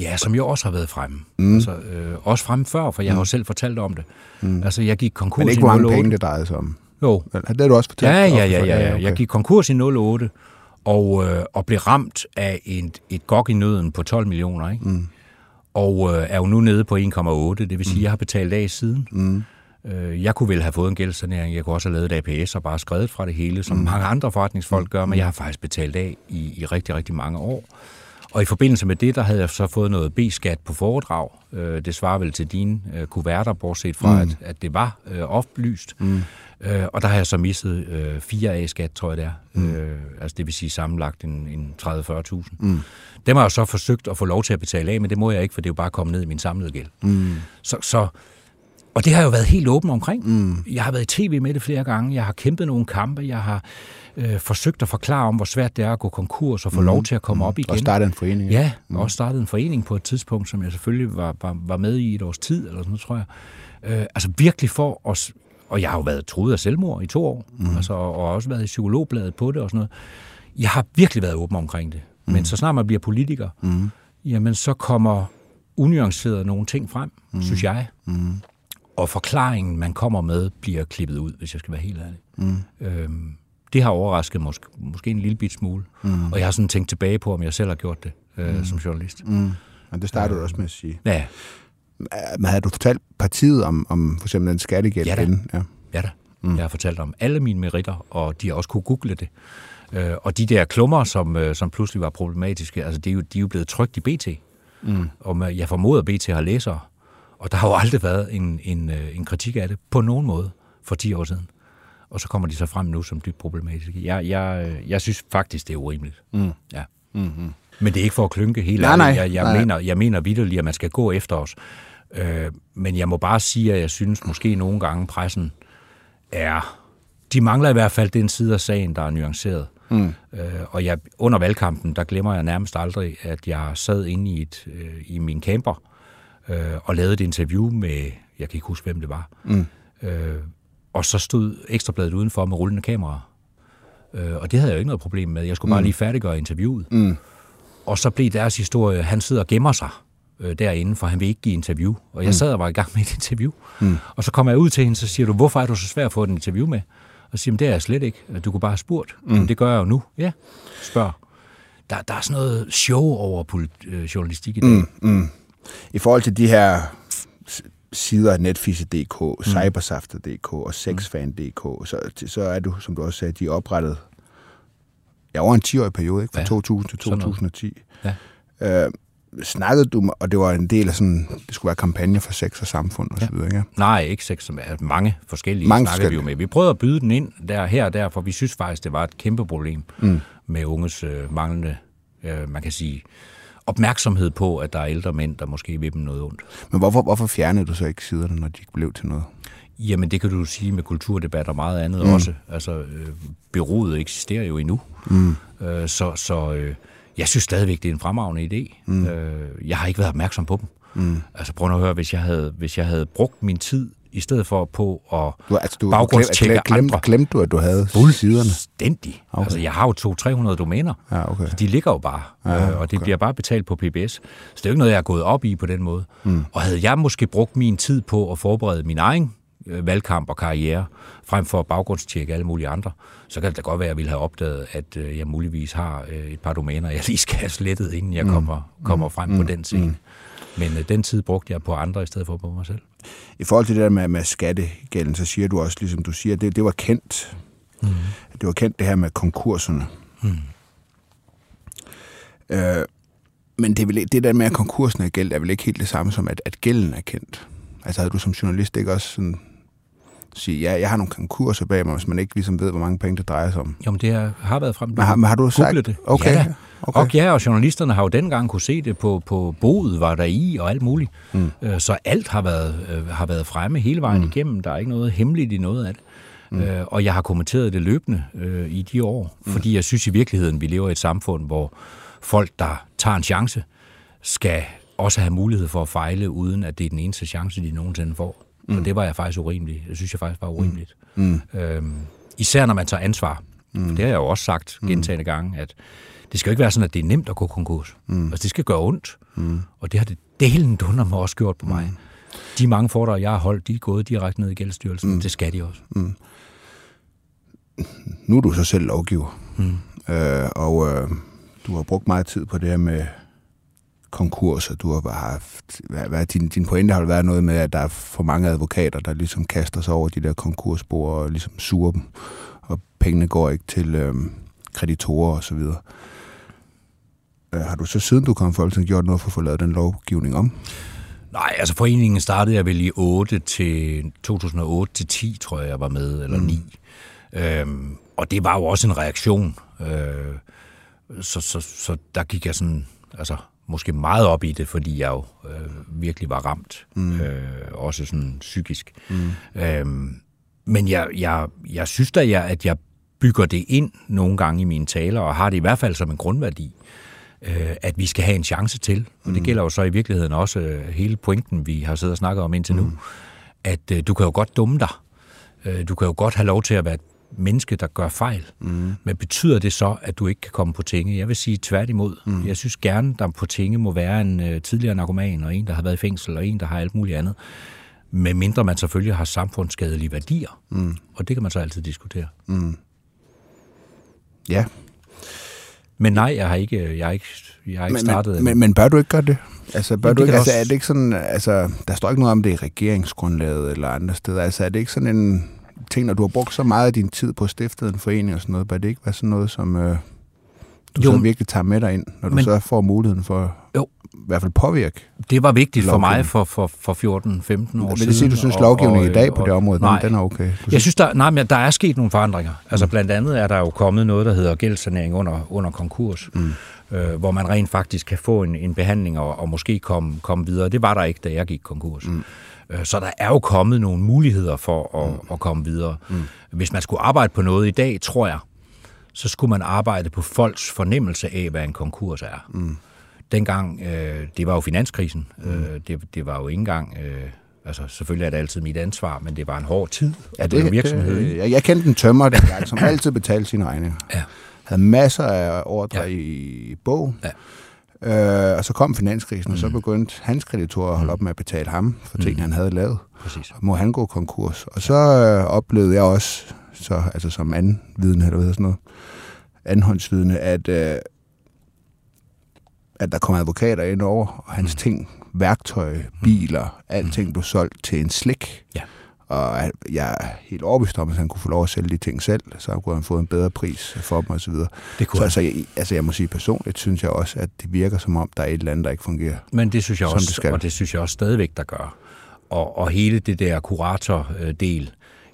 Ja, som jo også har været fremme. Mm. Altså, øh, også fremme før, for jeg mm. har jo selv fortalt om det. Mm. Altså, jeg gik konkurs Men ikke hvor mange penge det drejede sig om? Jo. Det har du også fortalt? Ja, ja, ja. ja, ja. Okay. Jeg gik konkurs i 08 og, øh, og blev ramt af et, et gok i nøden på 12 millioner. Ikke? Mm. Og øh, er jo nu nede på 1,8. Det vil sige, mm. jeg har betalt af siden. Mm. Øh, jeg kunne vel have fået en gældssanering. Jeg kunne også have lavet et APS og bare skrevet fra det hele, som mm. mange andre forretningsfolk mm. gør, men jeg har faktisk betalt af i, i rigtig, rigtig mange år. Og i forbindelse med det, der havde jeg så fået noget B-skat på foredrag. Øh, det svarer vel til dine øh, kuverter, bortset fra, mm. at, at det var øh, oplyst. Mm. Øh, og der har jeg så misset øh, 4 A-skat, tror jeg det er. Mm. Øh, altså det vil sige sammenlagt en, en 30-40.000. Mm. Dem har jeg så forsøgt at få lov til at betale af, men det må jeg ikke, for det er jo bare kommet ned i min samlede gæld. Mm. Så, så, og det har jeg jo været helt åben omkring. Mm. Jeg har været i tv med det flere gange. Jeg har kæmpet nogle kampe. Jeg har øh, forsøgt at forklare om, hvor svært det er at gå konkurs og få mm. lov til at komme mm. op igen. Og starte en forening. Ja, mm. og startede en forening på et tidspunkt, som jeg selvfølgelig var, var, var med i et års tid, eller sådan noget, tror jeg. Øh, altså virkelig for os, og jeg har jo været truet af selvmord i to år, mm. altså, og også været i psykologbladet på det og sådan noget. Jeg har virkelig været åben omkring det. Mm. Men så snart man bliver politiker, mm. jamen så kommer unuanceret nogle ting frem, mm. synes jeg. Mm. Og forklaringen, man kommer med, bliver klippet ud, hvis jeg skal være helt ærlig. Mm. Øhm, det har overrasket måske, måske en lille bit smule. Mm. Og jeg har sådan tænkt tilbage på, om jeg selv har gjort det øh, mm. som journalist. Mm. Men det startede øh, du også med at sige. Ja. Men havde du fortalt partiet om, om for eksempel den skattegæld? Ja da. Ja. ja da. Mm. Jeg har fortalt om alle mine meritter, og de har også kunne google det. Øh, og de der klummer, som, øh, som pludselig var problematiske, altså de er jo, de er jo blevet trygt i BT. Mm. Og jeg formoder, at BT har læsere. Og der har jo aldrig været en, en, øh, en kritik af det på nogen måde for 10 år siden og så kommer de så frem nu som dybt problematiske. Jeg, jeg, jeg synes faktisk, det er urimeligt. Mm. Ja. Mm-hmm. Men det er ikke for at klynke helt nej, nej, jeg, jeg, nej. Mener, jeg mener vidderligt, at man skal gå efter os. Øh, men jeg må bare sige, at jeg synes måske nogle gange pressen er... De mangler i hvert fald den side af sagen, der er nuanceret. Mm. Øh, og jeg, under valgkampen, der glemmer jeg nærmest aldrig, at jeg sad inde i, et, øh, i min camper øh, og lavede et interview med, jeg kan ikke huske, hvem det var, mm. øh, og så stod Ekstrabladet udenfor med rullende kameraer. Øh, og det havde jeg jo ikke noget problem med. Jeg skulle bare mm. lige færdiggøre interviewet. Mm. Og så blev deres historie, han sidder og gemmer sig øh, derinde, for han vil ikke give interview. Og jeg mm. sad og var i gang med et interview. Mm. Og så kommer jeg ud til hende, så siger du, hvorfor er du så svær at få et interview med? Og siger det er jeg slet ikke. Du kunne bare have spurgt. Mm. Men det gør jeg jo nu. Ja, spørg. Der, der er sådan noget show over øh, journalistik i dag. Mm. Mm. I forhold til de her sider af Netfise.dk, mm. Cybersafter.dk og Sexfan.dk, så, så er du, som du også sagde, de er oprettet ja, over en 10-årig periode, ikke? fra Ja, 2000 til sådan noget. 2010. Ja. Øh, snakkede du, og det var en del af sådan, det skulle være kampagne for sex og samfund og så videre, ikke? Nej, ikke seks, som er mange forskellige Mange mange snakker vi jo forskellige. med. Vi prøvede at byde den ind der her og der, for vi synes faktisk, det var et kæmpe problem mm. med unges øh, manglende, øh, man kan sige, opmærksomhed på, at der er ældre mænd, der måske vil dem noget ondt. Men hvorfor, hvorfor fjernede du så ikke siderne, når de ikke blev til noget? Jamen, det kan du sige med kulturdebat og meget andet mm. også. Altså, øh, beroet eksisterer jo endnu. Mm. Øh, så så øh, jeg synes stadigvæk, det er en fremragende idé. Mm. Øh, jeg har ikke været opmærksom på dem. Mm. Altså, prøv at høre, hvis jeg havde, hvis jeg havde brugt min tid, i stedet for på at Du, altså, du, baggrundstjekke glem, glem, andre. glemte du, at du havde siderne? Fuldstændig. Okay. Altså, jeg har jo 200-300 domæner. Ja, okay. De ligger jo bare, ja, øh, og det bliver bare betalt på PBS. Så det er jo ikke noget, jeg er gået op i på den måde. Mm. Og havde jeg måske brugt min tid på at forberede min egen valgkamp og karriere, frem for at baggrundstjekke alle mulige andre, så kan det da godt være, at jeg ville have opdaget, at øh, jeg muligvis har øh, et par domæner, jeg lige skal have slettet, inden jeg kommer, kommer frem på den scene. Men øh, den tid brugte jeg på andre, i stedet for på mig selv. I forhold til det der med, med skattegælden, så siger du også, ligesom du siger, det, det var kendt. Mm. Det var kendt det her med konkurserne. Mm. Øh, men det, vel, det der med, at konkursen er gæld, er vel ikke helt det samme som, at, at gælden er kendt. Altså havde du som journalist ikke også sådan sige, ja, jeg har nogle konkurser bag mig, hvis man ikke ligesom ved, hvor mange penge det drejer sig om. Jo, men det har- har været frem. Men har, men har du sagt... Det. Okay. Ja, okay. Og ja, og journalisterne har jo dengang kunne se det på, på boet, var der i og alt muligt. Mm. Så alt har været, øh, har været fremme hele vejen mm. igennem. Der er ikke noget hemmeligt i noget af det. Mm. Øh, og jeg har kommenteret det løbende øh, i de år, mm. fordi jeg synes i virkeligheden, vi lever i et samfund, hvor folk, der tager en chance, skal også have mulighed for at fejle, uden at det er den eneste chance, de nogensinde får. Mm. Og det var jeg faktisk urimelig. Det synes jeg faktisk var urimeligt. Mm. Øhm, især når man tager ansvar. Mm. Det har jeg jo også sagt gentagende gange, at det skal jo ikke være sådan, at det er nemt at gå konkurs. Mm. Altså, det skal gøre ondt. Mm. Og det har det delen dunder mig også gjort på mig. De mange foredrag, jeg har holdt, de er gået direkte ned i gældsstyrelsen. Mm. Det skal de også. nu er du så selv lovgiver, mm. øh, og øh, du har brugt meget tid på det her med konkurser. Du har haft, hvad, hvad, din, din pointe har været noget med, at der er for mange advokater, der ligesom kaster sig over de der konkursbord og ligesom suger dem, og pengene går ikke til øh, kreditorer og så videre. Øh, har du så siden du kom i Folketinget gjort noget for at få lavet den lovgivning om? Nej, altså foreningen startede jeg vel i 8 til 2008 til 10, tror jeg, jeg var med, eller 9. Øhm, og det var jo også en reaktion. Øh, så, så, så der gik jeg sådan, altså måske meget op i det, fordi jeg jo øh, virkelig var ramt. Mm. Øh, også sådan psykisk. Mm. Øhm, men jeg, jeg, jeg synes da, jeg, at jeg bygger det ind nogle gange i mine taler, og har det i hvert fald som en grundværdi øh, at vi skal have en chance til. Og det gælder jo så i virkeligheden også øh, hele pointen, vi har siddet og snakket om indtil nu, at øh, du kan jo godt dumme dig. Øh, du kan jo godt have lov til at være menneske, der gør fejl. Mm. Men betyder det så, at du ikke kan komme på tinge? Jeg vil sige tværtimod. Mm. Jeg synes gerne, der på tinge må være en øh, tidligere narkoman, og en, der har været i fængsel, og en, der har alt muligt andet. Med mindre man selvfølgelig har samfundsskadelige værdier. Mm. Og det kan man så altid diskutere. Ja, Men nej, jeg har ikke, jeg har ikke, jeg har ikke men, startet... men, men, men bør du ikke gøre det? Altså, bør Jamen, du ikke, altså, også- er det ikke sådan, altså, der står ikke noget om det i regeringsgrundlaget eller andre steder. Altså, er det ikke sådan en ting, når du har brugt så meget af din tid på at stifte en forening og sådan noget, bør det ikke være sådan noget, som øh, du Jo, så virkelig tager med dig ind, når du men- så får muligheden for Jo. i hvert fald påvirke? Det var vigtigt for mig for, for, for 14-15 år Vil siden. det sige, at du synes, og- lovgivningen og- i dag på det og- område, nej. den, er okay? Du Jeg synes, synes, der, nej, men der er sket nogle forandringer. Altså blandt andet er der jo kommet noget, der hedder gældssanering under, under konkurs, mm. øh, hvor man rent faktisk kan få en, en behandling og, og måske komme, komme videre. Det var der ikke, da jeg gik konkurs. Mm. Øh, Så der er jo kommet nogle muligheder for at, mm. at komme videre. Mm. Hvis man skulle arbejde på noget i dag, tror jeg, så skulle man arbejde på folks fornemmelse af, hvad en konkurs er. Mm. Dengang, øh, det var jo finanskrisen, mm. øh, det, det var jo ikke engang, øh, altså selvfølgelig er det altid mit ansvar, men det var en hård tid ja, at det, virksomhed i. det, jeg, jeg kendte en tømmer dengang, som altid betalte sine regninger. Ja. Havde masser af ordre ja. i bog. Ja. Øh, og så kom finanskrisen, mm. og så begyndte hans kreditorer at holde op med at betale ham for ting, mm. han havde lavet. Præcis. Må han gå konkurs. Og så øh, oplevede jeg også, så, altså som anden vidne, eller hvad sådan noget, andenhåndsvidne, at, øh, at der kom advokater ind over, og hans mm. ting, værktøj, biler, mm. alting blev solgt til en slik. Ja. Og jeg er helt overbevist om, at han kunne få lov at sælge de ting selv, så kunne han få en bedre pris for dem osv. Det kunne så altså jeg, altså jeg må sige personligt, synes jeg også, at det virker som om, der er et eller andet, der ikke fungerer. Men det synes jeg også, det skal. og det synes jeg også stadigvæk, der gør. Og, og hele det der kurator-del,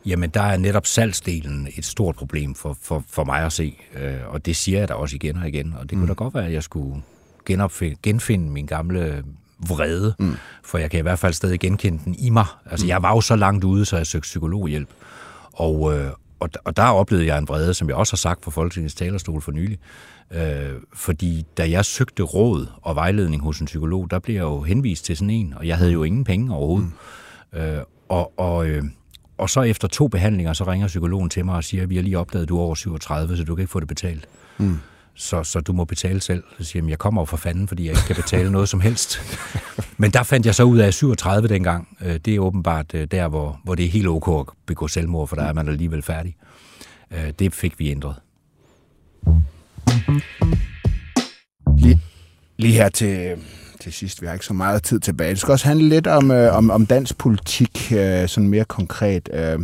jamen der er netop salgsdelen et stort problem for, for, for mig at se. Øh, Og det siger jeg da også igen og igen. Og det kunne da godt være, at jeg skulle genopfinde, genfinde min gamle vrede, mm. for jeg kan i hvert fald stadig genkende den i mig. Altså, jeg var jo så langt ude, så jeg søgte psykologhjælp. Og, øh, og, og der oplevede jeg en vrede, som jeg også har sagt på Folketingets talerstol for nylig. Øh, fordi da jeg søgte råd og vejledning hos en psykolog, der blev jeg jo henvist til sådan en, og jeg havde jo ingen penge overhovedet. Mm. Øh, og, og, øh, og så efter to behandlinger, så ringer psykologen til mig og siger, vi har lige opdaget, at du er over 37, så du kan ikke få det betalt. Mm. Så, så du må betale selv. Så siger jeg, jeg kommer jo for fanden, fordi jeg ikke kan betale noget som helst. Men der fandt jeg så ud af 37 dengang. Øh, Det er åbenbart øh, der, hvor, hvor det er helt ok at begå selvmord, for der er man alligevel færdig. Øh, Det fik vi ændret. Lige, lige her til, til sidst, vi har ikke så meget tid tilbage. Det skal også handle lidt om, øh, om, om dansk politik, øh, sådan mere konkret. Øh,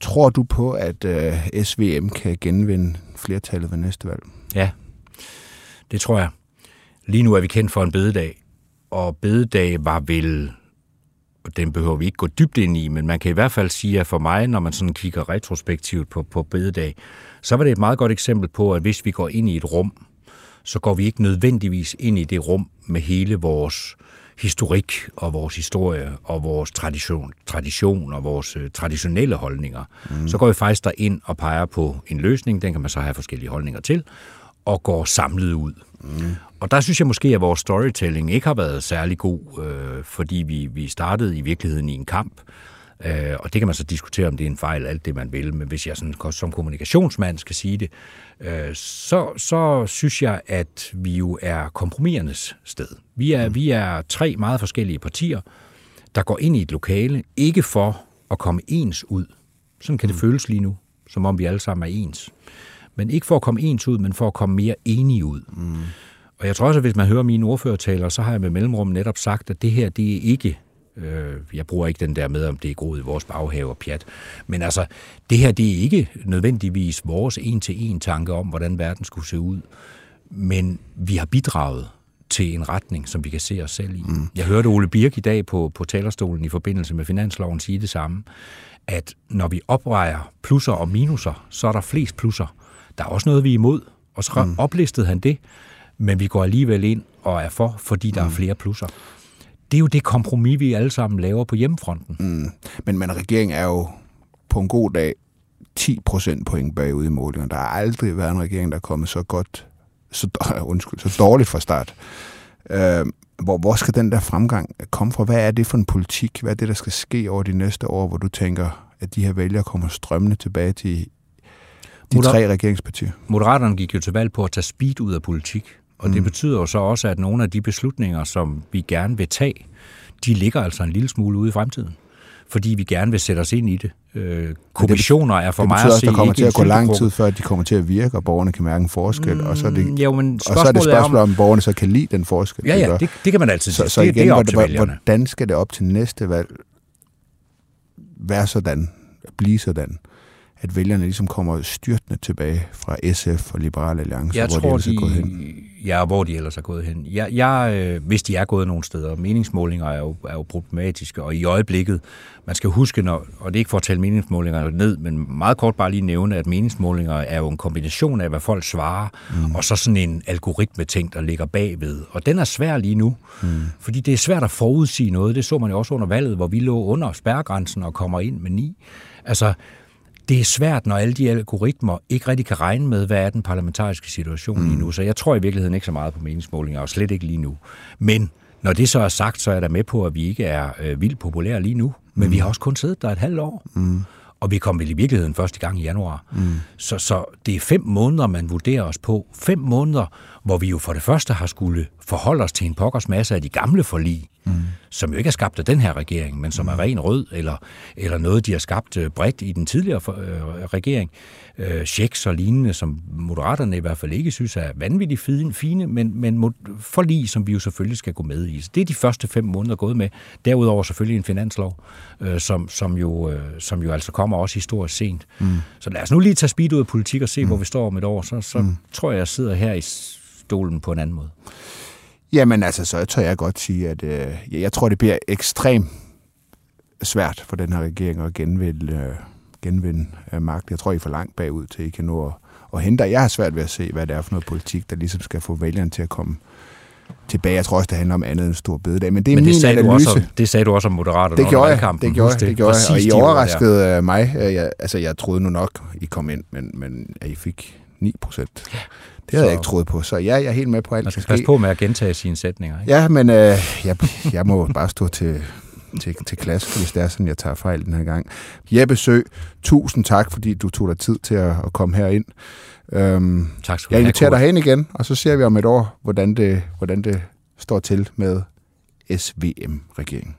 tror du på, at øh, SVM kan genvinde flertallet ved næste valg? Ja, det tror jeg. Lige nu er vi kendt for en bededag, og bededag var vel, og den behøver vi ikke gå dybt ind i, men man kan i hvert fald sige, at for mig, når man sådan kigger retrospektivt på, på bededag, så var det et meget godt eksempel på, at hvis vi går ind i et rum, så går vi ikke nødvendigvis ind i det rum med hele vores historik og vores historie og vores tradition, tradition og vores øh, traditionelle holdninger. Mm. Så går vi faktisk derind og peger på en løsning, den kan man så have forskellige holdninger til, og går samlet ud. Mm. Og der synes jeg måske, at vores storytelling ikke har været særlig god, øh, fordi vi, vi startede i virkeligheden i en kamp, Øh, og det kan man så diskutere, om det er en fejl, alt det man vil, men hvis jeg sådan, som kommunikationsmand skal sige det, øh, så, så synes jeg, at vi jo er kompromisernes sted. Vi er, mm. vi er tre meget forskellige partier, der går ind i et lokale, ikke for at komme ens ud. Sådan kan det mm. føles lige nu, som om vi alle sammen er ens. Men ikke for at komme ens ud, men for at komme mere enige ud. Mm. Og jeg tror også, at hvis man hører mine ordførertaler, så har jeg med mellemrum netop sagt, at det her, det er ikke Øh, jeg bruger ikke den der med, om det er groet i vores baghave og pjat. Men altså, det her, det er ikke nødvendigvis vores en-til-en tanke om, hvordan verden skulle se ud. Men vi har bidraget til en retning, som vi kan se os selv i. Mm. Jeg hørte Ole Birk i dag på, på talerstolen i forbindelse med finansloven sige det samme, at når vi opvejer plusser og minuser, så er der flest plusser. Der er også noget, vi er imod, og så mm. oplistede han det, men vi går alligevel ind og er for, fordi der mm. er flere plusser det er jo det kompromis, vi alle sammen laver på hjemmefronten. Mm. Men, men regeringen er jo på en god dag 10 procent point bagud i målingen. Der har aldrig været en regering, der er kommet så godt, så, undskyld, så dårligt fra start. Øh, hvor, hvor skal den der fremgang komme fra? Hvad er det for en politik? Hvad er det, der skal ske over de næste år, hvor du tænker, at de her vælgere kommer strømmende tilbage til de Moder- tre regeringspartier? Moderaterne gik jo til valg på at tage speed ud af politik. Og mm. det betyder jo så også, at nogle af de beslutninger, som vi gerne vil tage, de ligger altså en lille smule ude i fremtiden. Fordi vi gerne vil sætte os ind i det. Øh, kommissioner er for det mig at se der kommer til at gå lang tid, før de kommer til at virke, og borgerne kan mærke en forskel. Mm, og så er det, jo, men og så er det spørgsmålet er om- spørgsmål, om borgerne så kan lide den forskel. Ja, ja, det, det kan man altid så, sige. så det, igen, det er op til hvordan, vælgerne. hvordan skal det op til næste valg være sådan, blive sådan, at vælgerne ligesom kommer styrtende tilbage fra SF og Liberale Alliance, Jeg hvor tror, de ellers er de, gået hen? ja, hvor de ellers er gået hen. Jeg, jeg, øh, hvis de er gået nogle steder, meningsmålinger er jo, er jo problematiske, og i øjeblikket, man skal huske, når, og det er ikke for at tale meningsmålinger ned, men meget kort bare lige nævne, at meningsmålinger er jo en kombination af, hvad folk svarer, mm. og så sådan en algoritme-ting, der ligger bagved. Og den er svær lige nu, mm. fordi det er svært at forudsige noget. Det så man jo også under valget, hvor vi lå under spærregrænsen og kommer ind med ni. Altså, det er svært, når alle de algoritmer ikke rigtig kan regne med, hvad er den parlamentariske situation mm. lige nu. Så jeg tror i virkeligheden ikke så meget på meningsmålinger, og slet ikke lige nu. Men når det så er sagt, så er jeg da med på, at vi ikke er øh, vildt populære lige nu. Men mm. vi har også kun siddet der et halvt år. Mm. og vi kom vel i virkeligheden først i gang i januar. Mm. Så, så det er fem måneder, man vurderer os på. Fem måneder, hvor vi jo for det første har skulle forholde os til en pokkers masse af de gamle forlig, mm. som jo ikke er skabt af den her regering, men som mm. er ren rød, eller, eller noget, de har skabt øh, bredt i den tidligere øh, regering. Øh, checks og lignende, som moderaterne i hvert fald ikke synes er vanvittigt fine, fine men, men forlig, som vi jo selvfølgelig skal gå med i. Så det er de første fem måneder gået med. Derudover selvfølgelig en finanslov, øh, som, som, jo, øh, som jo altså kommer også historisk sent. Mm. Så lad os nu lige tage speed ud af politik og se, mm. hvor vi står om et år. Så, så mm. tror jeg, jeg sidder her i stolen på en anden måde. Jamen altså, så tør jeg godt sige, at øh, jeg tror, det bliver ekstremt svært for den her regering at genvinde, øh, genvinde øh, magt. Jeg tror, I er for langt bagud til, I kan nå at, at hente. Jeg har svært ved at se, hvad det er for noget politik, der ligesom skal få vælgerne til at komme tilbage. Jeg tror også, det handler om andet end stor bededag. Men det er men det min sagde analyse. Du også, det sagde du også om Moderaterne det gjorde jeg, det gjorde, det, det gjorde jeg. Og I overraskede øh, mig. Jeg, altså, jeg troede nu nok, I kom ind, men, men at I fik 9 procent. Ja. Det havde så... jeg ikke troet på, så ja, jeg er helt med på alt. Man skal passe på med at gentage sine sætninger. Ikke? Ja, men øh, jeg, jeg må bare stå til, til, til klasse, hvis det er sådan, jeg tager fejl den her gang. Jeppe Sø, tusind tak, fordi du tog dig tid til at, at komme herind. Øhm, tak skal du Jeg inviterer dig hen igen, og så ser vi om et år, hvordan det, hvordan det står til med SVM-regeringen.